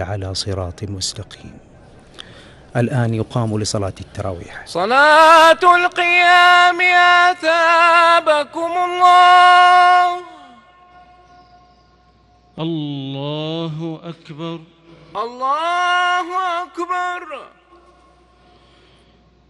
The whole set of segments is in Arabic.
على صراط مستقيم. الآن يقام لصلاة التراويح. صلاة القيام أثابكم الله. الله أكبر. الله أكبر.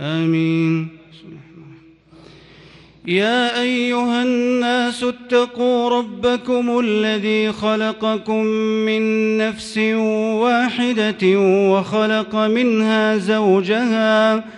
آمين. يا أيها الناس اتقوا ربكم الذي خلقكم من نفس واحدة وخلق منها زوجها وخلق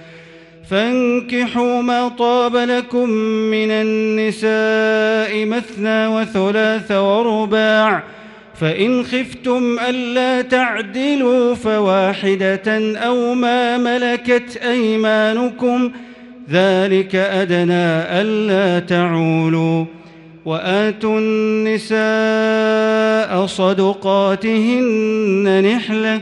فانكحوا ما طاب لكم من النساء مثنى وثلاث ورباع فإن خفتم ألا تعدلوا فواحدة أو ما ملكت أيمانكم ذلك أدنى ألا تعولوا وآتوا النساء صدقاتهن نحلةً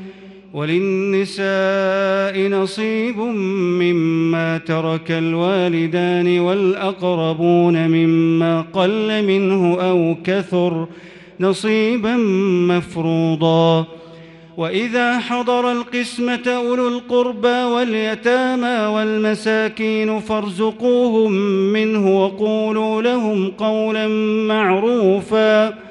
وللنساء نصيب مما ترك الوالدان والأقربون مما قل منه أو كثر نصيبا مفروضا. وإذا حضر القسمة أولو القربى واليتامى والمساكين فارزقوهم منه وقولوا لهم قولا معروفا.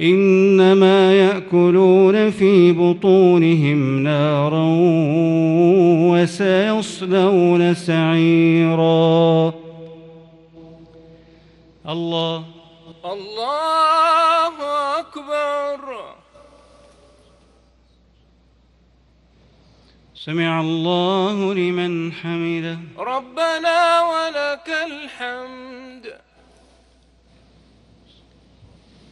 إنما يأكلون في بطونهم نارا وسيصلون سعيرا. الله. الله أكبر. سمع الله لمن حمده. ربنا ولك الحمد.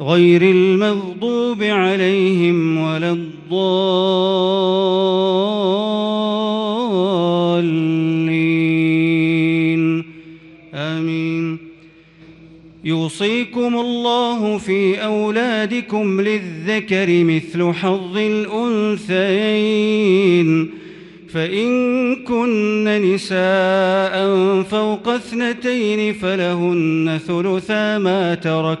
غير المغضوب عليهم ولا الضالين. آمين. يوصيكم الله في أولادكم للذكر مثل حظ الأنثيين. فإن كن نساء فوق اثنتين فلهن ثلثا ما ترك ۖ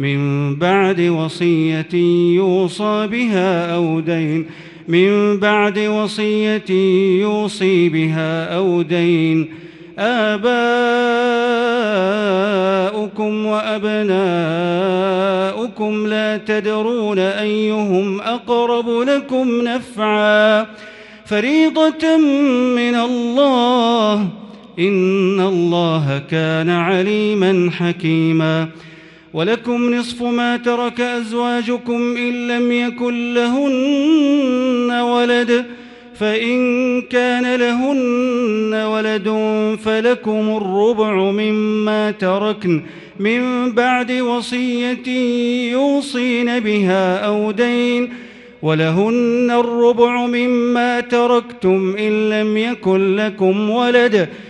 من بعد وصية يوصى بها أو دين. من بعد وصية يوصي بها أو دين. آباؤكم وأبناؤكم لا تدرون أيهم أقرب لكم نفعا. فريضة من الله. إن الله كان عليما حكيما. ولكم نصف ما ترك أزواجكم إن لم يكن لهن ولد فإن كان لهن ولد فلكم الربع مما تركن. من بعد وصية يوصين بها أو دين ولهن الربع مما تركتم إن لم يكن لكم ولد ۖ.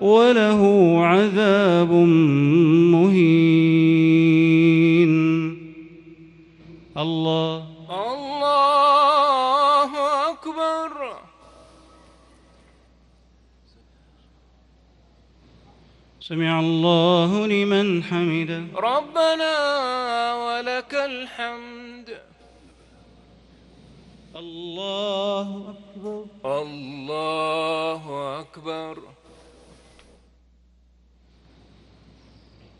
وله عذاب مهين. الله. الله أكبر. سمع الله لمن حمده. ربنا ولك الحمد. الله أكبر. الله أكبر.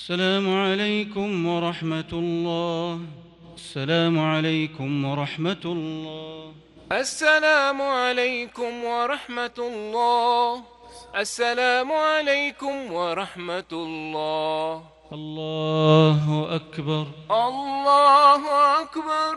السلام عليكم ورحمة الله. السلام عليكم ورحمة الله. السلام عليكم ورحمة الله. السلام عليكم ورحمة الله. الله أكبر. الله أكبر.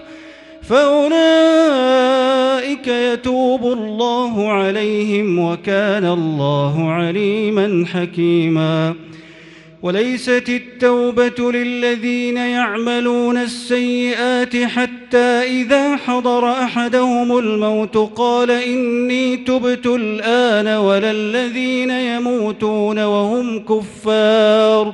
فأولئك يتوب الله عليهم وكان الله عليما حكيما. وليست التوبة للذين يعملون السيئات حتى إذا حضر أحدهم الموت قال إني تبت الآن ولا الذين يموتون وهم كفار.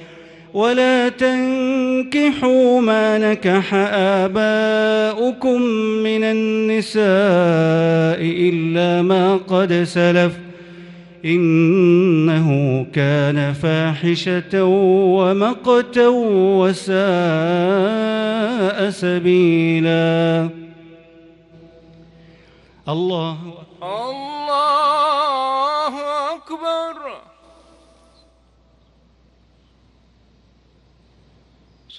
ولا تنكحوا ما نكح آباؤكم من النساء إلا ما قد سلف إنه كان فاحشة ومقتا وساء سبيلا. الله الله أكبر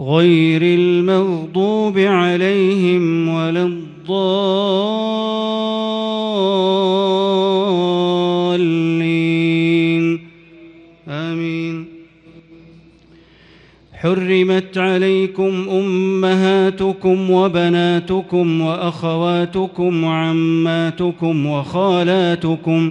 غير المغضوب عليهم ولا الضالين. آمين. حرمت عليكم أمهاتكم وبناتكم وأخواتكم وعماتكم وخالاتكم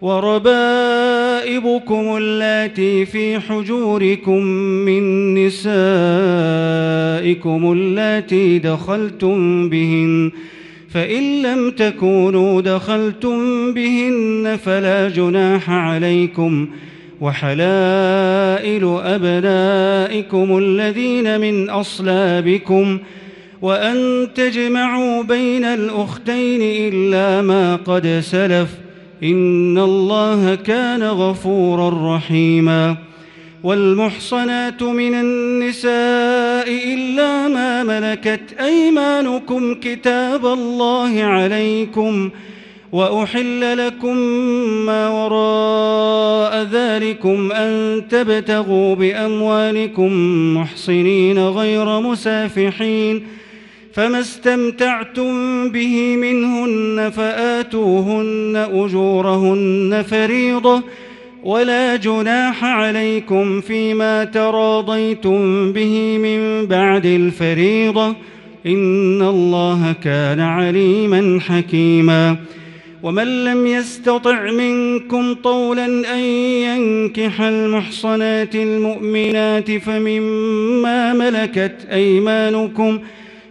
وربائبكم اللاتي في حجوركم من نسائكم اللاتي دخلتم بهن فإن لم تكونوا دخلتم بهن فلا جناح عليكم. وحلائل أبنائكم الذين من أصلابكم وأن تجمعوا بين الأختين إلا ما قد سلف. إن الله كان غفورا رحيما والمحصنات من النساء إلا ما ملكت أيمانكم كتاب الله عليكم وأحل لكم ما وراء ذلكم أن تبتغوا بأموالكم محصنين غير مسافحين فما استمتعتم به منهن فآتوهن أجورهن فريضة ولا جناح عليكم فيما تراضيتم به من بعد الفريضة إن الله كان عليما حكيما ومن لم يستطع منكم طولا أن ينكح المحصنات المؤمنات فمما ملكت أيمانكم ۖ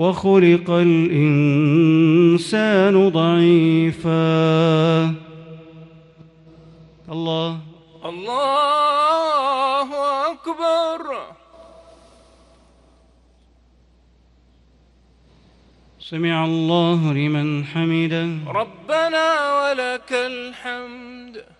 وخلق الإنسان ضعيفا. الله. الله أكبر. سمع الله لمن حمده. ربنا ولك الحمد.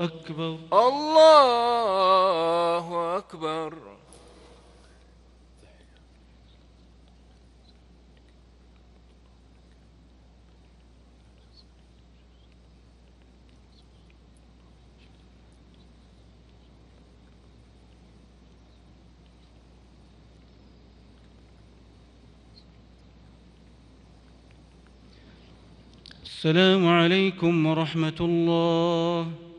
أكبر. الله أكبر. السلام عليكم ورحمة الله.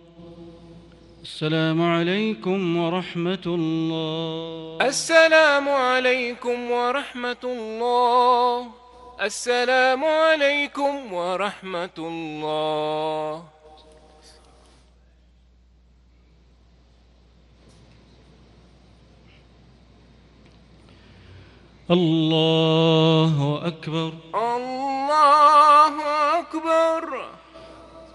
السلام عليكم ورحمة الله. السلام عليكم ورحمة الله. السلام عليكم ورحمة الله. الله أكبر. الله أكبر.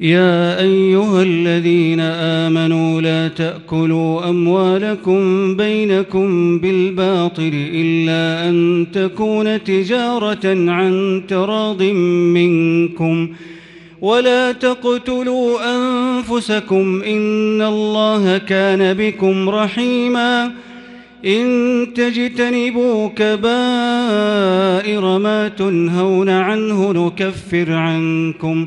يا أيها الذين آمنوا لا تأكلوا أموالكم بينكم بالباطل إلا أن تكون تجارة عن تراض منكم ولا تقتلوا أنفسكم إن الله كان بكم رحيما إن تجتنبوا كبائر ما تنهون عنه نكفر عنكم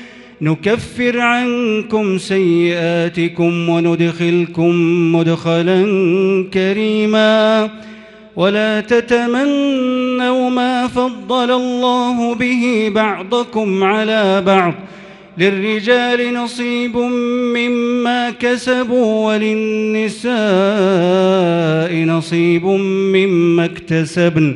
نكفر عنكم سيئاتكم وندخلكم مدخلا كريما ولا تتمنوا ما فضل الله به بعضكم على بعض للرجال نصيب مما كسبوا وللنساء نصيب مما اكتسبن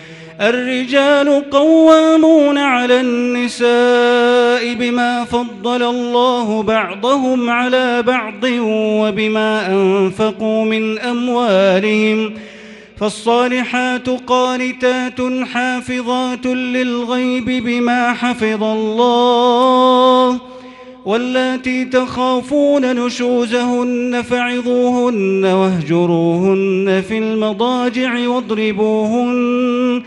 الرجال قوامون على النساء بما فضل الله بعضهم على بعض وبما أنفقوا من أموالهم فالصالحات قانتات حافظات للغيب بما حفظ الله واللاتي تخافون نشوزهن فعظوهن واهجروهن في المضاجع واضربوهن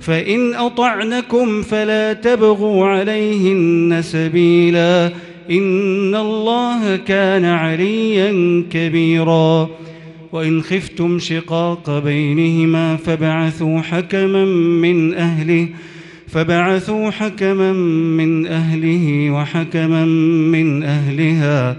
فإن أطعنكم فلا تبغوا عليهن سبيلا إن الله كان عليا كبيراً وإن خفتم شقاق بينهما فبعثوا حكما من أهله فبعثوا حكما من أهله وحكما من أهلها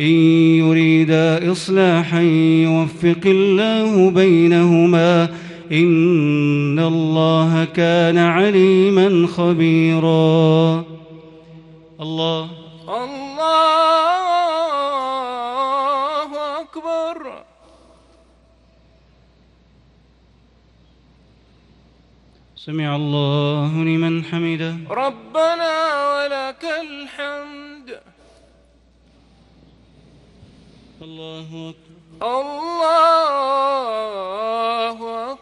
إن يريدا إصلاحا يوفق الله بينهما إن الله كان عليما خبيرا. الله. الله أكبر. سمع الله لمن حمده. ربنا ولك الحمد. الله أكبر. الله أكبر.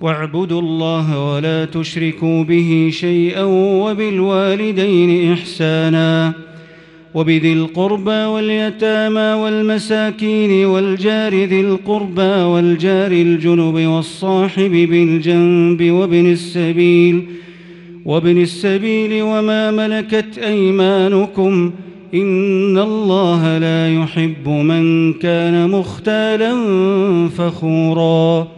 واعبدوا الله ولا تشركوا به شيئا وبالوالدين إحسانا. وبذي القربى واليتامى والمساكين والجار ذي القربى والجار الجنب والصاحب بالجنب وابن السبيل وابن السبيل وما ملكت أيمانكم. إن الله لا يحب من كان مختالا فخورا.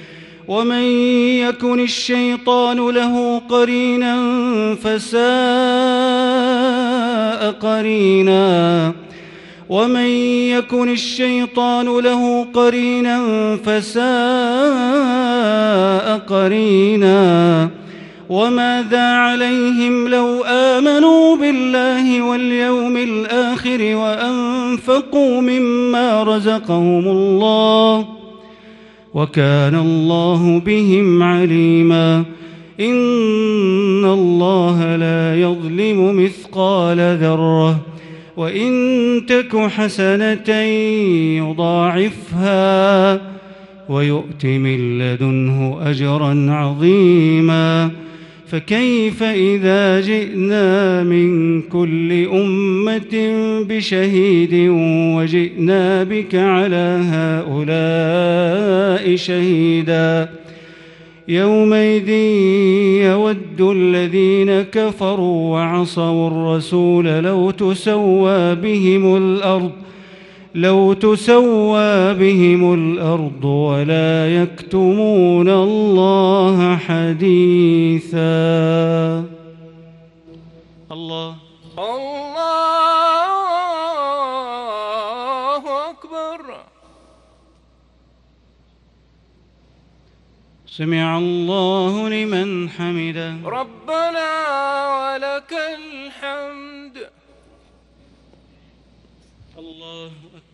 ومن يكن الشيطان له قرينا فساء قرينا. ومن يكن الشيطان له قرينا فساء قرينا. وماذا عليهم لو آمنوا بالله واليوم الآخر وأنفقوا مما رزقهم الله ۖ وكان الله بهم عليما. إن الله لا يظلم مثقال ذرة. وإن تك حسنة يضاعفها ويؤت من لدنه أجرا عظيما. فكيف إذا جئنا من كل أمة بشهيد وجئنا بك على هؤلاء شهيدا؟ يومئذ يود الذين كفروا وعصوا الرسول لو تسوى بهم الأرض لو تسوى بهم الأرض ولا يكتمون الله حديثا. الله. الله أكبر. سمع الله لمن حمده. ربنا ولك الحمد. الله.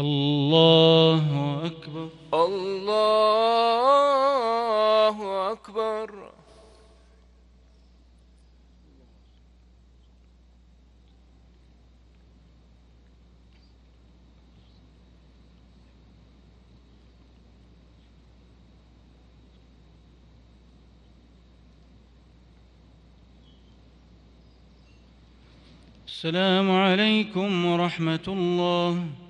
الله أكبر. الله أكبر. السلام عليكم ورحمة الله.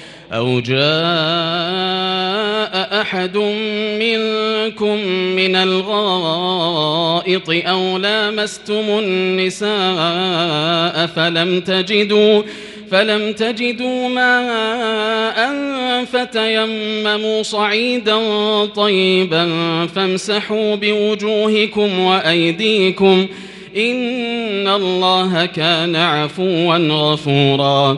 أو جاء أحد منكم من الغائط أو لامستم النساء فلم تجدوا فلم تجدوا ماء فتيمموا صعيدا طيبا فامسحوا بوجوهكم وأيديكم إن الله كان عفوا غفورا.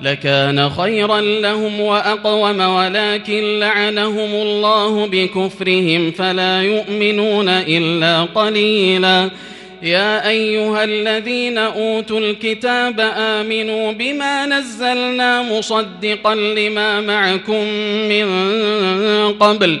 لكان خيرا لهم وأقوم ولكن لعنهم الله بكفرهم فلا يؤمنون إلا قليلاً. يا أيها الذين أوتوا الكتاب آمنوا بما نزلنا مصدقا لما معكم من قبل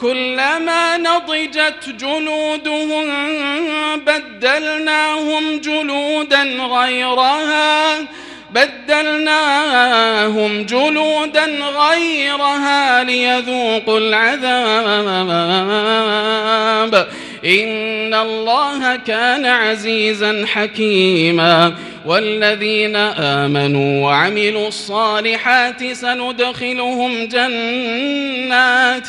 كلما نضجت جلودهم بدلناهم جلودا غيرها بدلناهم جلودا غيرها ليذوقوا العذاب. إن الله كان عزيزا حكيما. والذين آمنوا وعملوا الصالحات سندخلهم جنات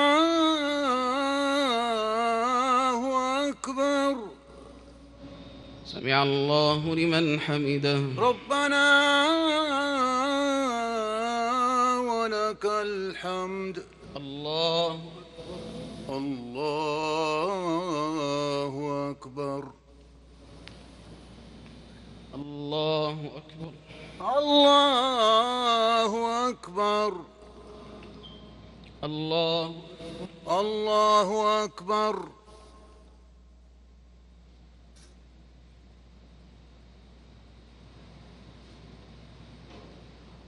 سمع الله لمن حمده. ربنا ولك الحمد. الله. الله أكبر. الله أكبر. الله أكبر. الله. الله أكبر.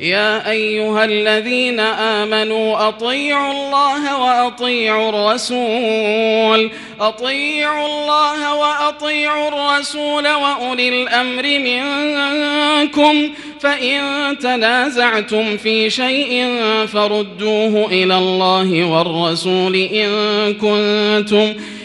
يا أيها الذين آمنوا أطيعوا الله وأطيعوا الرسول. أطيعوا الله وأطيعوا الرسول وأولي الأمر منكم. فإن تنازعتم في شيء فردوه إلى الله والرسول إن كنتم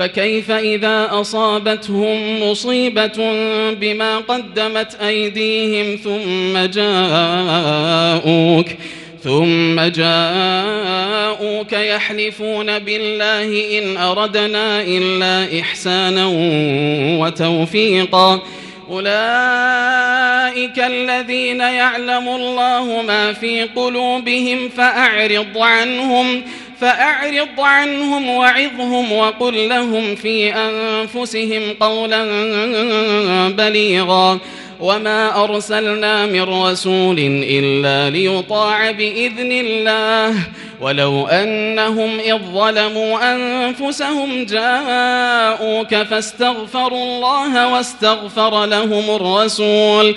فكيف إذا أصابتهم مصيبة بما قدمت أيديهم ثم جاءوك ثم جاءوك يحلفون بالله إن أردنا إلا إحسانا وتوفيقا أولئك الذين يعلم الله ما في قلوبهم فأعرض عنهم فأعرض عنهم وعظهم وقل لهم في أنفسهم قولا بليغا وما أرسلنا من رسول إلا ليطاع بإذن الله ولو أنهم إذ ظلموا أنفسهم جاءوك فاستغفروا الله واستغفر لهم الرسول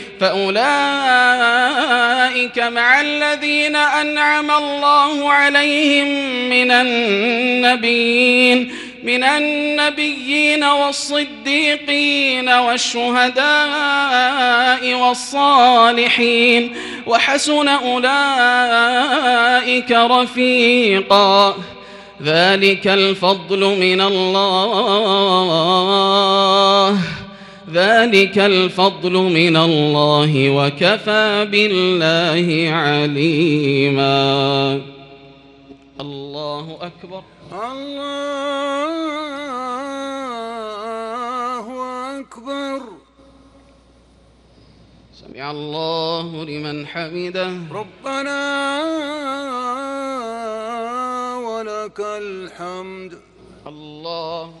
فأولئك مع الذين أنعم الله عليهم من النبيين من النبيين والصديقين والشهداء والصالحين. وحسن أولئك رفيقا. ذلك الفضل من الله. ذلك الفضل من الله وكفى بالله عليما. الله أكبر. الله أكبر. سمع الله لمن حمده. ربنا ولك الحمد. الله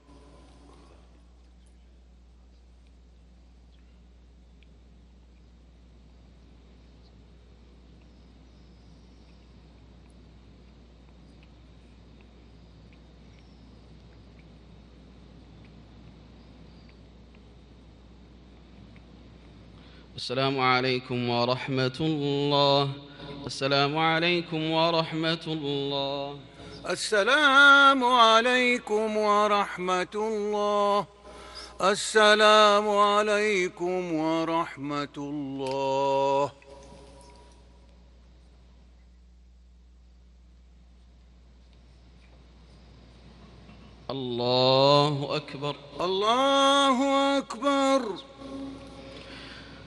السلام عليكم ورحمة الله. السلام عليكم ورحمة الله. السلام عليكم ورحمة الله. السلام عليكم ورحمة الله. الله أكبر. الله أكبر.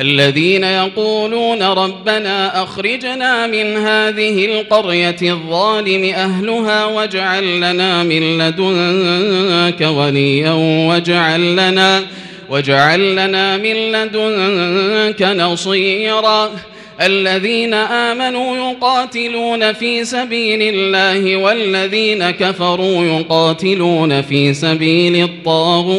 الذين يقولون ربنا أخرجنا من هذه القرية الظالم أهلها واجعل لنا من لدنك وليا واجعل لنا واجعل لنا من لدنك نصيرا. الذين آمنوا يقاتلون في سبيل الله والذين كفروا يقاتلون في سبيل الطاغوت.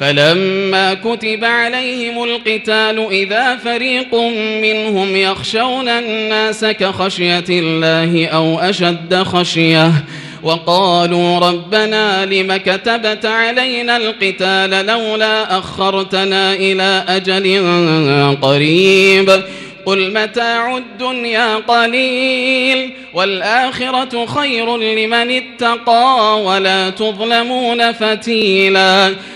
فلما كتب عليهم القتال إذا فريق منهم يخشون الناس كخشية الله أو أشد خشية وقالوا ربنا لم كتبت علينا القتال لولا أخرتنا إلى أجل قريب قل متاع الدنيا قليل والآخرة خير لمن اتقى ولا تظلمون فتيلا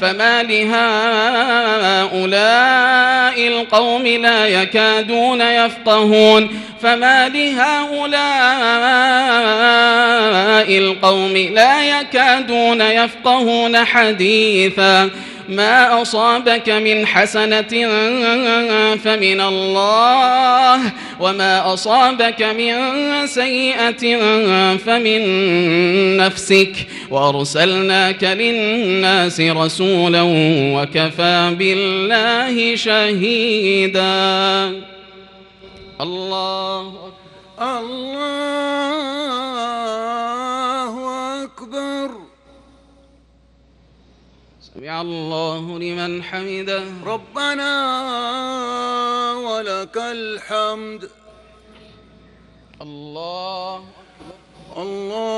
فما لهؤلاء القوم لا يكادون يفقهون فما لهؤلاء القوم لا يكادون يفقهون حديثا ما أصابك من حسنة فمن الله وما أصابك من سيئة فمن نفسك. وأرسلناك للناس رسولا وكفى بالله شهيدا. الله أكبر. الله أكبر. سمع الله لمن حمده. ربنا ولك الحمد. الله الله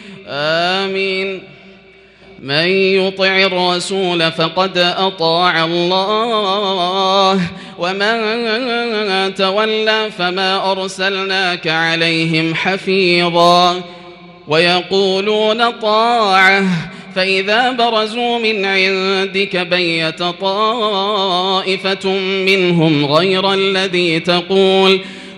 آمين. من يطع الرسول فقد أطاع الله ومن تولى فما أرسلناك عليهم حفيظا. ويقولون طاعة فإذا برزوا من عندك بيت طائفة منهم غير الذي تقول.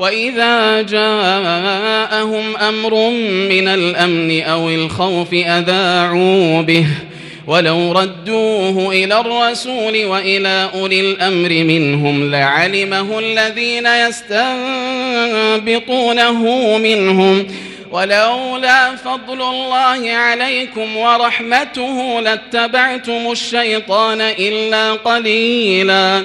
وإذا جاءهم أمر من الأمن أو الخوف أذاعوا به. ولو ردوه إلى الرسول وإلى أولي الأمر منهم لعلمه الذين يستنبطونه منهم. ولولا فضل الله عليكم ورحمته لاتبعتم الشيطان إلا قليلاً.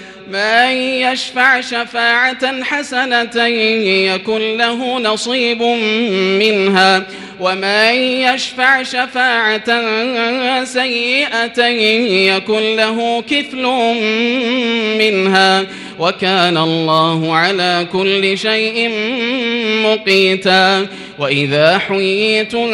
من يشفع شفاعة حسنة يكن له نصيب منها ومن يشفع شفاعة سيئة يكن له كفل منها. وكان الله على كل شيء مقيتا. وإذا حييتم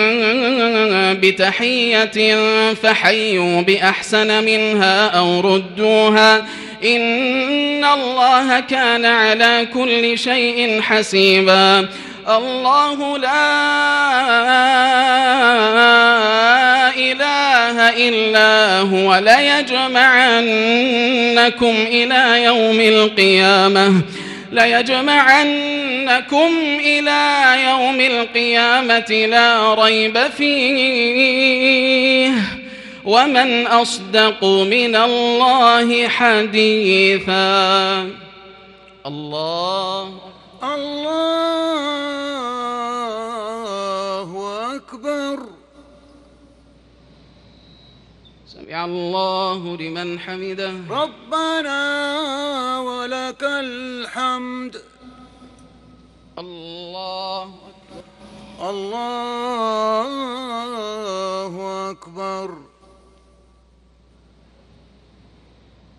بتحية فحيوا بأحسن منها أو ردوها إن الله كان على كل شيء حسيبا. الله لا إله إلا هو ليجمعنكم إلى يوم القيامة. ليجمعنكم إلى يوم القيامة لا ريب فيه. ومن أصدق من الله حديثا. الله. الله أكبر. سمع الله لمن حمده. ربنا ولك الحمد. الله الله أكبر.